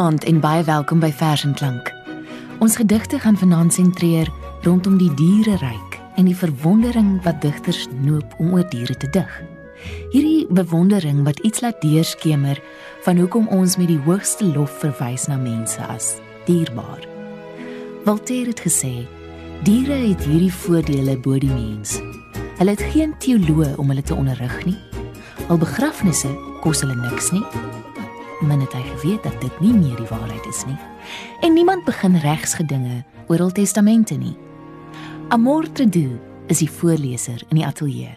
Goeienaand en baie welkom by Vers en Klank. Ons gedigte gaan vanaand sentreer rondom die diereryk en die verwondering wat digters noop om oor diere te dig. Hierdie bewondering wat iets laat deurskemer van hoekom ons met die hoogste lof verwys na mense as dierbaar. Voltaire het gesê: Diere het hierdie voordele bo die mens. Hulle het geen teoloë om hulle te onderrig nie. Al begrafnisse kos hulle niks nie. Men het hy geweet dat dit nie meer die waarheid is nie. En niemand begin regsgedinge oor Ou Testamente nie. Amor Tredu is die voorleser in die ateljee.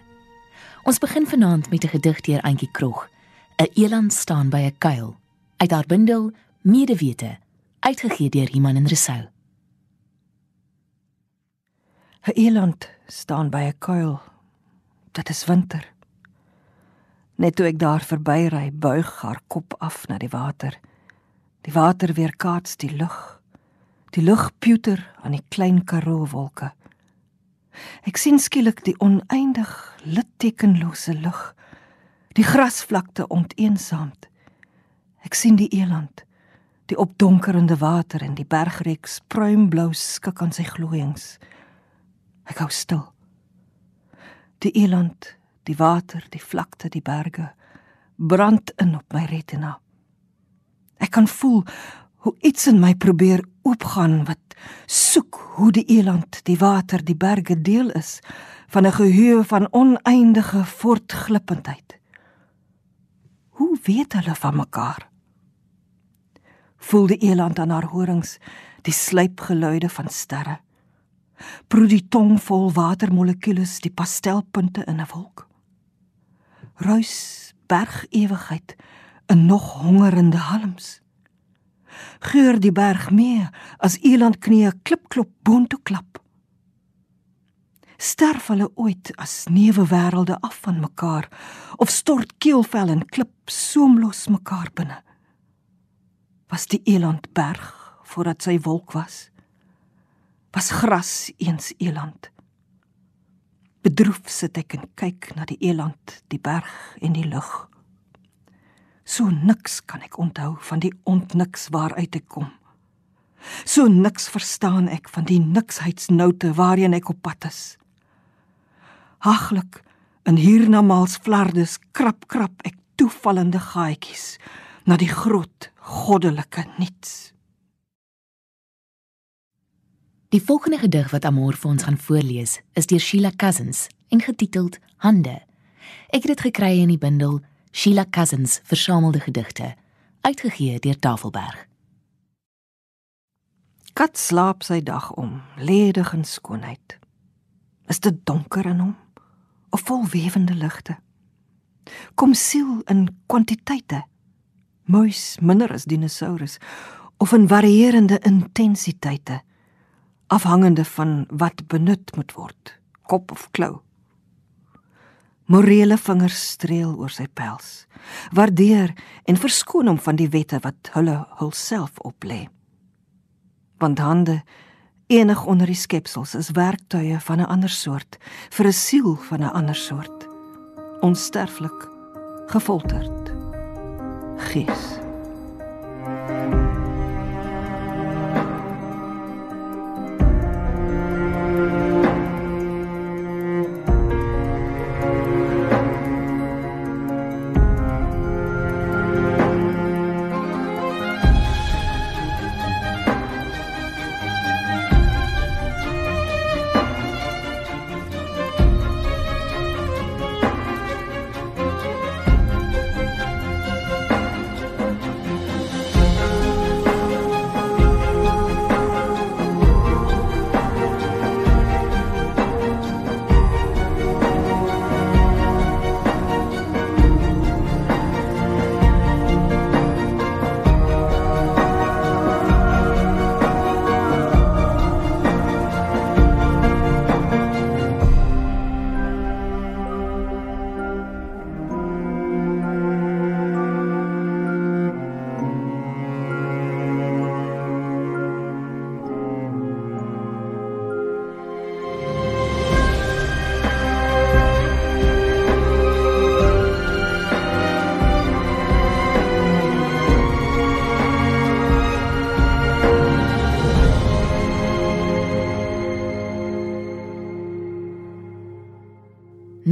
Ons begin vanaand met 'n gedig deur Auntie Krog. 'n Eland staan by 'n kuil uit haar bundel Medewete, uitgegee deur Iman en Resou. 'n Eland staan by 'n kuil. Dit is winter. Net toe ek daar verbyry, buig haar kop af na die water. Die water weerkaats die lug. Die lug puter aan die klein Karoo wolke. Ek sien skielik die oneindig littekenlose lug. Die grasvlakte onteensaamd. Ek sien die eland, die opdonkerende water en die bergreeks pruimblou skik aan sy glooiings. Ek hou stil. Die eland, die water, die vlakte, die berge brand in op my retina. Ek kan voel hoe iets in my probeer oopgaan wat soek hoe die eland, die water, die berge deel is van 'n geheue van oneindige voortglippendheid. Hoe weet hulle van mekaar? Voel die eland aan haar horings die sluipgeluide van sterre. Proe die tong vol watermolekules die pastelpunte in 'n wolk. Ruis berg ewigheid in nog hongerende halms. Geur die berg mee as eland knie klipklop boontoe klap. Sterf hulle ooit as neuwe wêrelde af van mekaar of stort keelvel en klip soomlos mekaar binne? Was die eland berg voordat sy wolk was? Was gras eens eland? Bedroef sit ek en kyk na die eland, die berg en die lug. So niks kan ek onthou van die ontniks waaruit ek kom. So niks verstaan ek van die niksheidsnoute waarheen ek op pad is. Haglik in hiernamaals flardes krap krap ek toevallende gaatjies na die groot goddelike niets. Die volgende gedig wat Amor vir ons gaan voorlees, is deur Sheila Cousins en getiteld Hande. Ek het dit gekry in die bundel Sheila Cousins Versamelde Gedigte, uitgegee deur Tafelberg. Kat slaap sy dag om, ledig in skoonheid. Is dit donker in hom of vol wewende ligte? Kom siel in kwantiteite. Muis minder as dinosourus of in varierende intensiteite afhangende van wat benut moet word, kop of klou. Morele vingers streel oor sy pels, waardeer en verskoon hom van die wette wat hulle hulself oplê. Want hande enig onder die skepsels is werktuie van 'n ander soort vir 'n siel van 'n ander soort onsterflik gefolterd gees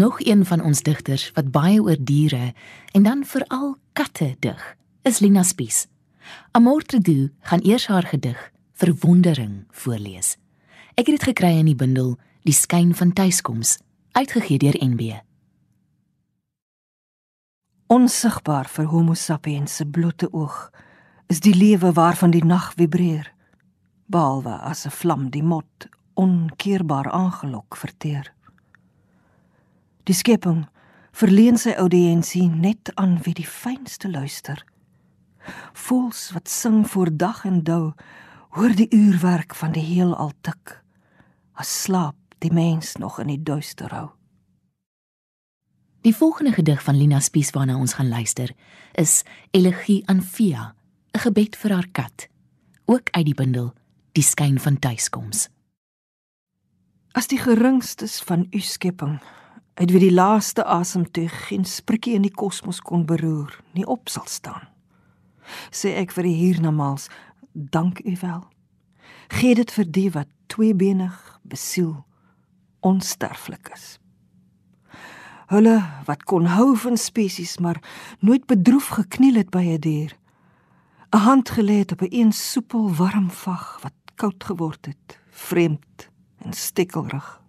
Nog een van ons digters wat baie oor diere en dan veral katte dig, is Lina Spies. Amortredu gaan eers haar gedig Verwondering voorlees. Ek het dit gekry in die bundel Die skyn van tuiskoms, uitgegee deur NB. Onsigbaar vir Homo sapiens se blote oog is die lewe waarvan die nag vibreer, behalwe as 'n vlam die mot onkeerbaar aangelok verteer. Die skepping verleen sy audiensie net aan wie die fynste luister. Voels wat sing voor dag en dou, hoor die uurwerk van die heelal tik. As slaap die mens nog in die duister hou. Die volgende gedig van Lina Spies waarna ons gaan luister, is Elegie aan Via, 'n gebed vir haar kat, ook uit die bundel Die skyn van tuiskoms. As die geringstes van u skepping uit wie die laaste asemteug geen sprikkie in die kosmos kon beroer, nie op sal staan. Sê ek vir die hiernamaals, dank u wel. Gee dit vir die wat tweebenig, besiel, onsterflik is. Hulle wat kon hou van spesies maar nooit bedroef gekniel het by 'n die dier. 'n Hand gelê het op 'n een soepel warm vag wat koud geword het, vreemd en stekkelrig.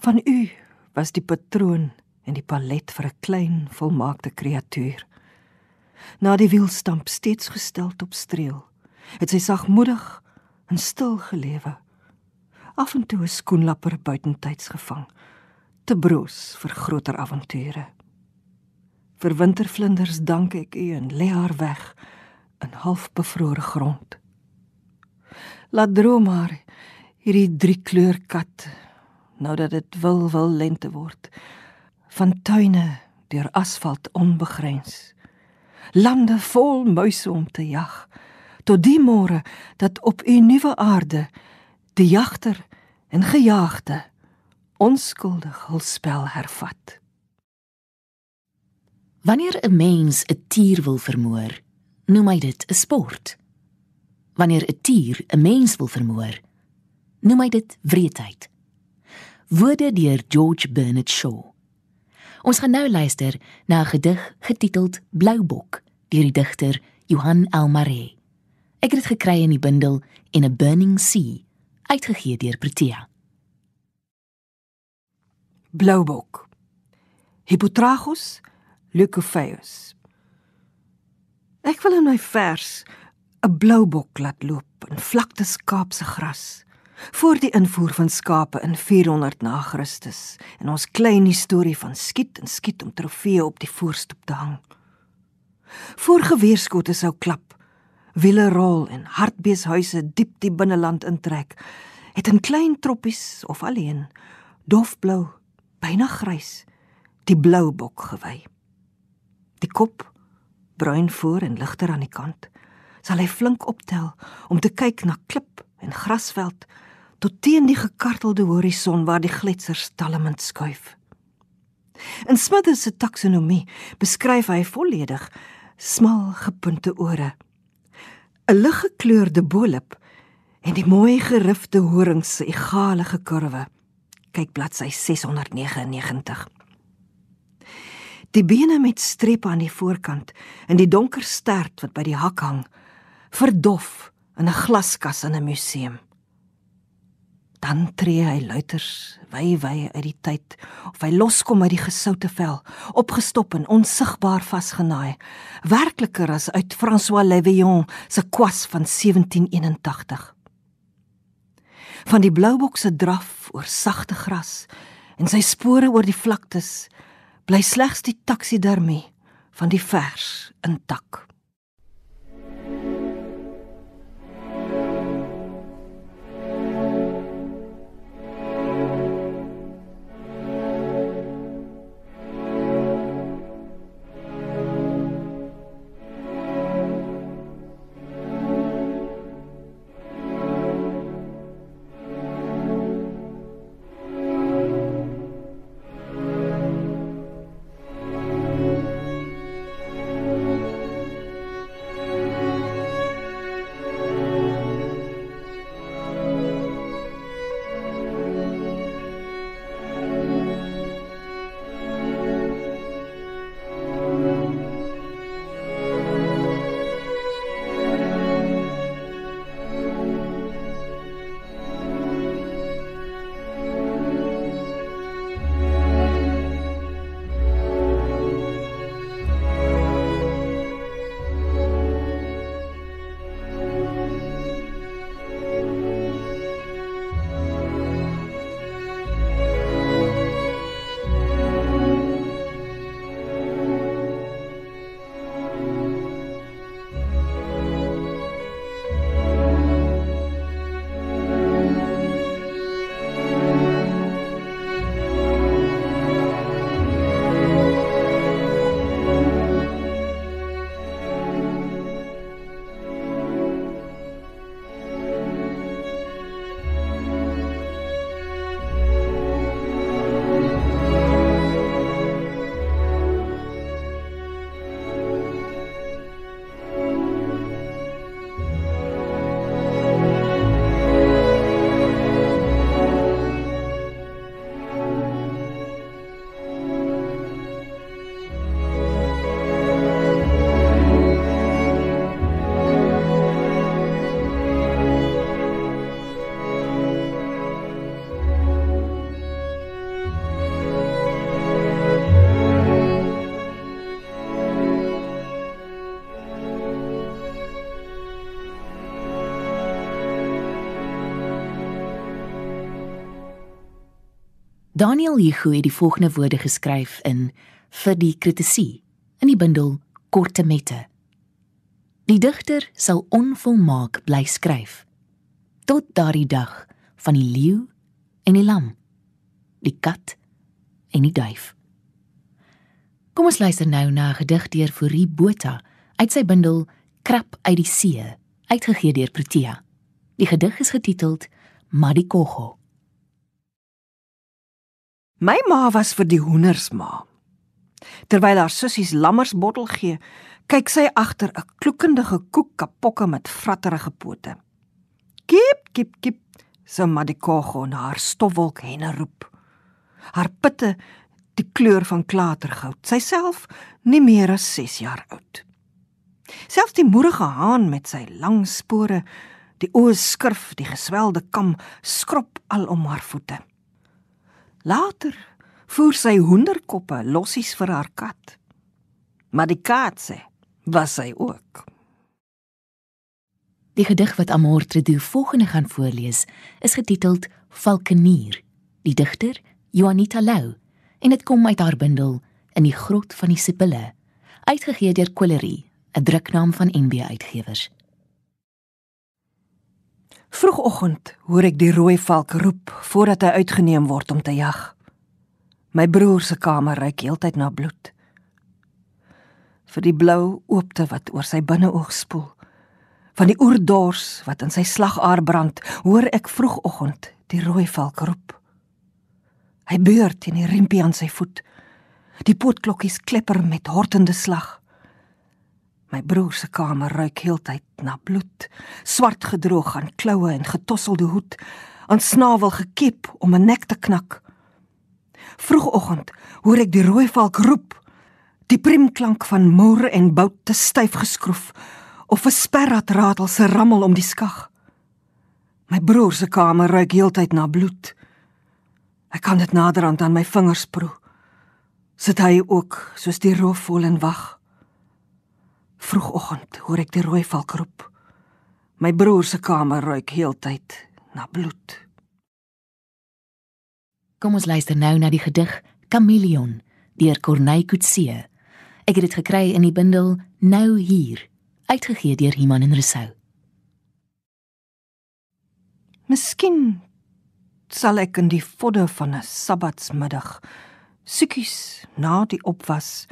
Van u was die patroon en die palet vir 'n klein volmaakte kreatuur. Na die wielstamp steeds gestel op streel, het sy sagmoedig en stil gelewe. Af en toe 'n skoenlapper buitentyds gevang, te broos vir groter avonture. Vir wintervlinders dank ek u en lê haar weg in halfbevrore grond. Laat droom maar hierdie drie kleur kat nou dat dit wil wil lente word. Van tuine deur asfalt onbegrens. Lande vol muise om te jag. Tot die môre dat op u nuwe aarde die jagter en gejaagde onskuldig hul spel hervat. Wanneer 'n mens 'n tier wil vermoor noem hy dit 'n sport. Wanneer 'n tier 'n mens wil vermoor noem hy dit wreedheid woorde deur George Bernard Shaw. Ons gaan nou luister na 'n gedig getiteld Bloubok deur die digter Johan Elmaré. Ek het dit gekry in die bundel In a Burning Sea, uitgegee deur Protea. Bloubok. Hippotragus leucophaeus. Ek wil in my vers 'n bloubok laat loop in vlaktes Kaapse gras voor die invoer van skape in 400 na Christus en ons klein storie van skiet en skiet om trofee op die voorstoep te hang. Voor geweerskote sou klap, wiele rol en hartbeeshuise diep die binneland intrek, het in klein troppies of alleen dofblou, byna grys, die blou bok gewy. Die kop bruin voor en ligter aan die kant, sal hy flink optel om te kyk na klip en grasveld tot teen die gekartelde horison waar die gletsers talmend skuif. In Smithers se taksonomie beskryf hy volledig smal gepunte ore, 'n liggekleurde bolip en die mooi gerifte horings se egale kurwe. Kyk bladsy 699. Die bene met strepe aan die voorkant en die donker stert wat by die hak hang, verdof in 'n glaskas in 'n museum dan tree hy luiters wy wy uit die tyd of hy loskom uit die gesoute vel opgestop en onsigbaar vasgenaai werkliker as uit François Levion se kwas van 1781 van die bloubok se draf oor sagte gras en sy spore oor die vlaktes bly slegs die taksidermie van die vers intak Daniel Hugo het die volgende woorde geskryf in vir die kritisie in die bundel Korte Mette. Die digter sal onvolmaak bly skryf tot daardie dag van die leeu en die lam, die kat en die duif. Kom ons luister nou na 'n gedig deur Fourie Botha uit sy bundel Krap uit die see, uitgegee deur Protea. Die gedig is getiteld Madikogo. My ma was vir die hoenders ma. Terwyl haar sussies lammersbottel gee, kyk sy agter 'n kloekende gekoek kapokke met fratterige pote. Kip, kip, kip, so Madikogo na haar stofwolk henne roep. Haar pitte die kleur van klatergoud. Sy self nie meer as 6 jaar oud. Selfs die moerige haan met sy lang spore, die oë skurf, die geswelde kam skrop al om haar voete. Later voer sy hoenderkoppe lossies vir haar kat. Maar die kat sê, was sy ook. Die gedig wat Amor Tredu volgende gaan voorlees, is getiteld Valkenier. Die digter, Juanita Lou, en dit kom uit haar bundel In die grot van die sipille, uitgegee deur Quillery, 'n druknaam van NB Uitgewers. Vroegoggend hoor ek die rooi valk roep voordat hy uitgeneem word om te jag. My broer se kamer ruik heeltyd na bloed. Vir die blou oopte wat oor sy binneoog spoel. Van die oerdors wat in sy slagaar brand, hoor ek vroegoggend die rooi valk roep. Hy beur teen die riempie aan sy voet. Die potklokkies klepper met hortende slag. My broer se kamer ruik heeltyd na bloed, swart gedroog aan kloue en getosselde hoed, aan snavel gekiep om 'n nek te knak. Vroegoggend hoor ek die rooi valk roep. Die priemklank van moer en bout te styf geskroef of 'n sperrat ratel se rammel om die skag. My broer se kamer ruik heeltyd na bloed. Ek kan dit naderhand aan my vingers proe. Sit hy ook soos die roofvol en wag. Vroegoggend hoor ek die rooi valk roep. My broer se kamer ruik heeltyd na bloed. Kom ons luister nou na die gedig Chameleon deur Corneille Coetzee. Ek het dit gekry in die bundel Nou hier, uitgegee deur Iman en Rousseau. Miskien sal ek in die vodde van 'n sabbatsmiddag sukkies na die opwas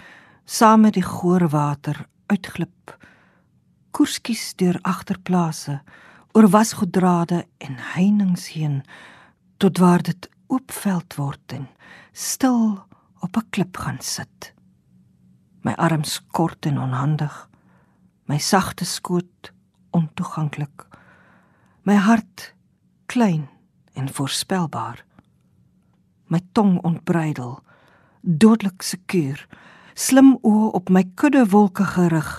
saam met die goorwater uitglip koerskies deur agterplase oor wasgoeddrade en heininge heen tot waar dit oopveld word en stil op 'n klip gaan sit. My arms kort en onhandig, my sagte skoot ontoeganklik. My hart klein en voorspelbaar. My tong ontbreidel, dodelik sekuur, slim oë op my kudde wolke gerig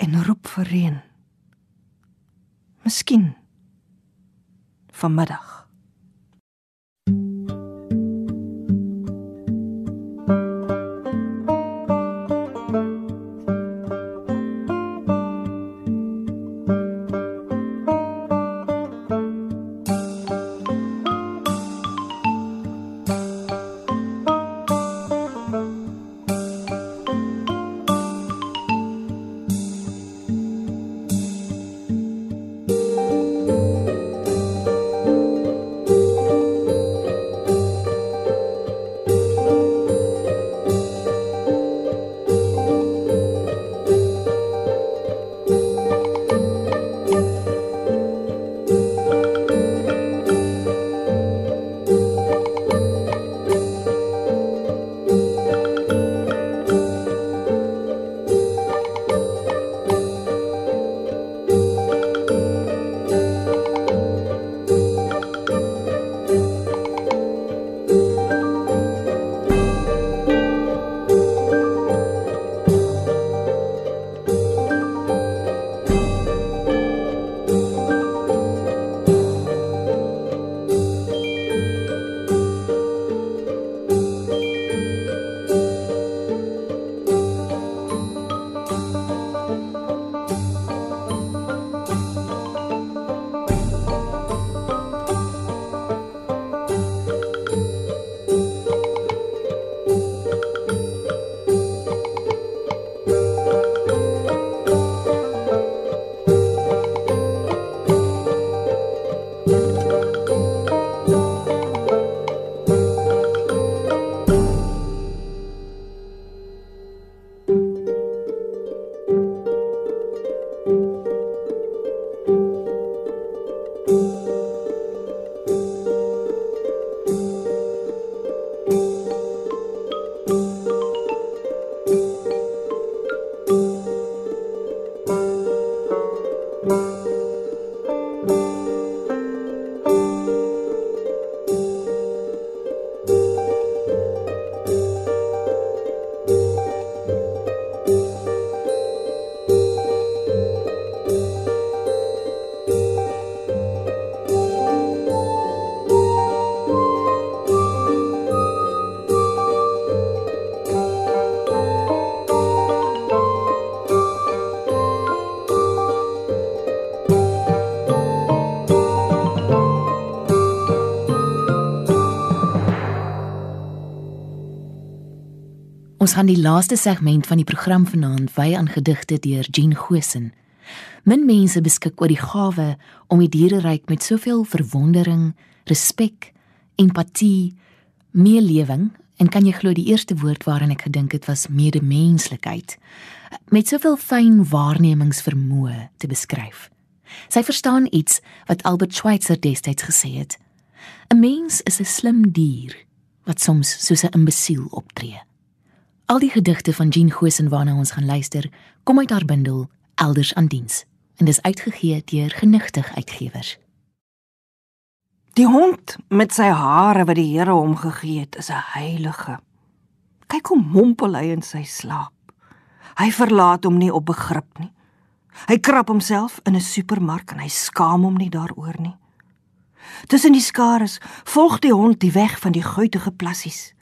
en roep vir reën. Miskien vanmiddag Ons gaan die laaste segment van die program vanaand wy aan gedigte deur Jean Gosen. Min mense beskik oor die gawe om die diereryk met soveel verwondering, respek, empatie, meelewing en kan jy glo die eerste woord waaraan ek gedink het was medemenslikheid met soveel fyn waarnemingsvermoë te beskryf. Sy verstaan iets wat Albert Schweitzer destyds gesê het. 'n Mens is 'n slim dier wat soms soos 'n imbesiel optree. Al die gedigte van Jean Gosen waarna ons gaan luister, kom uit haar bundel Elders aan diens en dis uitgegee deur Genigtig Uitgewers. Die hond met sy hare wat die Here hom gegee het, is 'n heilige. Kyk hoe mompel hy in sy slaap. Hy verlaat hom nie op begrip nie. Hy krap homself in 'n supermark en hy skaam hom nie daaroor nie. Tussen die skares volg die hond die weg van die guitige plassies.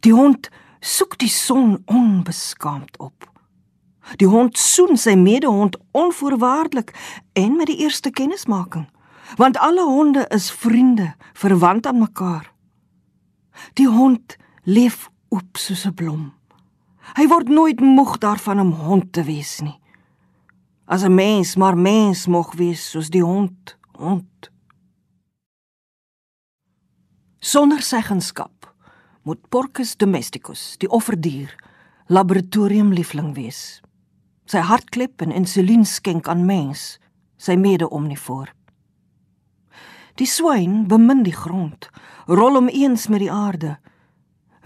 Die hond soek die son onbeskaamd op. Die hond soen sy medehond onvoorwaardelik en met die eerste kennismaking, want alle honde is vriende, verwant aan mekaar. Die hond leef oop soos 'n blom. Hy word nooit moeg daarvan om hond te wees nie. As 'n mens maar mens mag wees soos die hond, hond. Sonder seggenskap moet Porcus domesticus, die offerdier, laboratoriumliefling wees. Sy hartklep en insulien skenk aan mens, sy mede-omnivoor. Die swyn bemin die grond, rol hom eens met die aarde.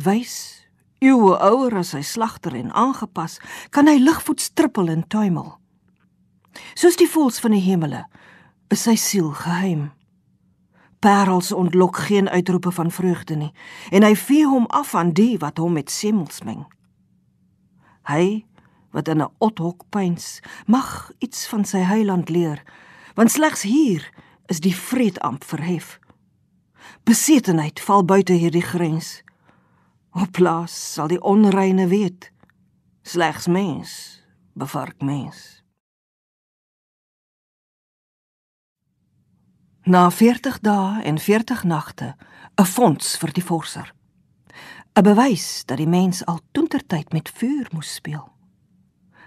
Wys, eeue ouer as hy slagter en aangepas, kan hy ligvoets trippel en tuimel. Soos die voëls van die hemele, is sy siel geheim. Parels ontlok geen uitroepe van vreugde nie en hy vee hom af aan die wat hom met semmels meng. Hy wat in 'n othok pyns, mag iets van sy heiland leer, want slegs hier is die vreedamp verhef. Besetenheid val buite hierdie grens. Op plaas sal die onreine weet, slegs mens bevark mens. Na 40 dae en 40 nagte 'n fonds vir die forser. 'n Bewys dat die mens al toentertyd met vuur moes speel.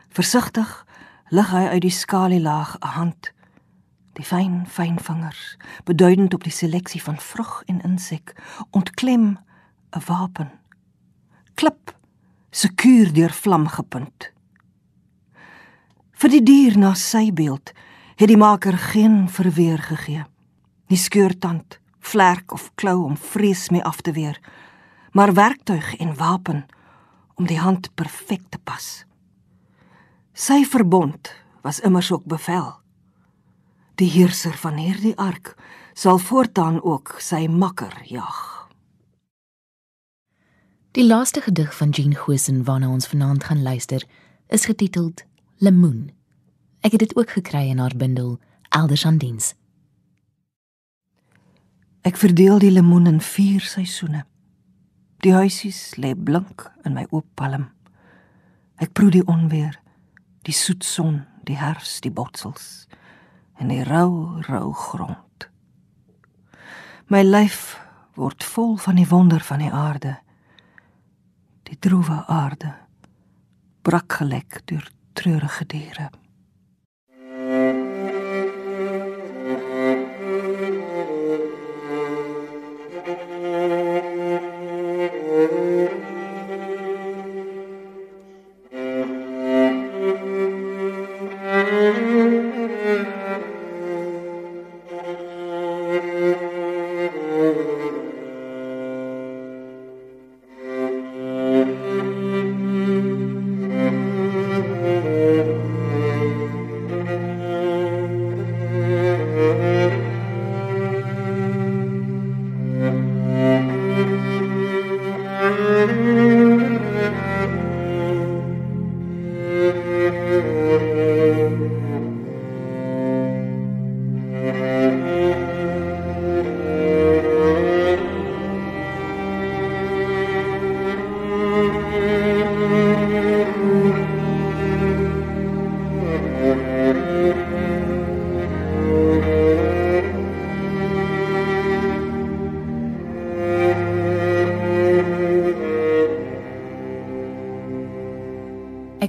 Versigtig lig hy uit die skalielaag 'n hand. Die fyn fyn vingers, beduidend op die seleksie van vrug en insek, ontklem 'n wapen. Klip, sekuur deur vlam gepunt. Vir die dier na sy beeld het die maker geen verweer gegee nie skeurtand, vlerk of klou om vrees mee af te weer, maar werktuig en wapen om die hand perfek te pas. Sy verbond was immers ook bevel. Die heerser van hierdie ark sal voortaan ook sy makker jag. Die laaste gedig van Jean Gosen waarna ons vanaand gaan luister, is getiteld Lemoen. Ek het dit ook gekry in haar bundel Elders aan diens. Ek verdeel die lemoen in 4 seisoene. Die huisies lê blink in my oop palm. Ek proe die onweer, die soet son, die herfs, die botsels en die rou, rou grond. My lyf word vol van die wonder van die aarde. Die droewe aarde brak gelek deur treurige diere.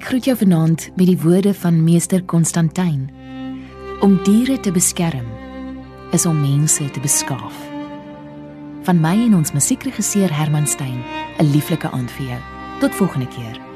Ek groet jou vanaand met die woorde van meester Konstantin. Om diere te beskerm is om mense te beskaaf. Van my en ons musiekregisseur Herman Stein, 'n lieflike aand vir jou. Tot volgende keer.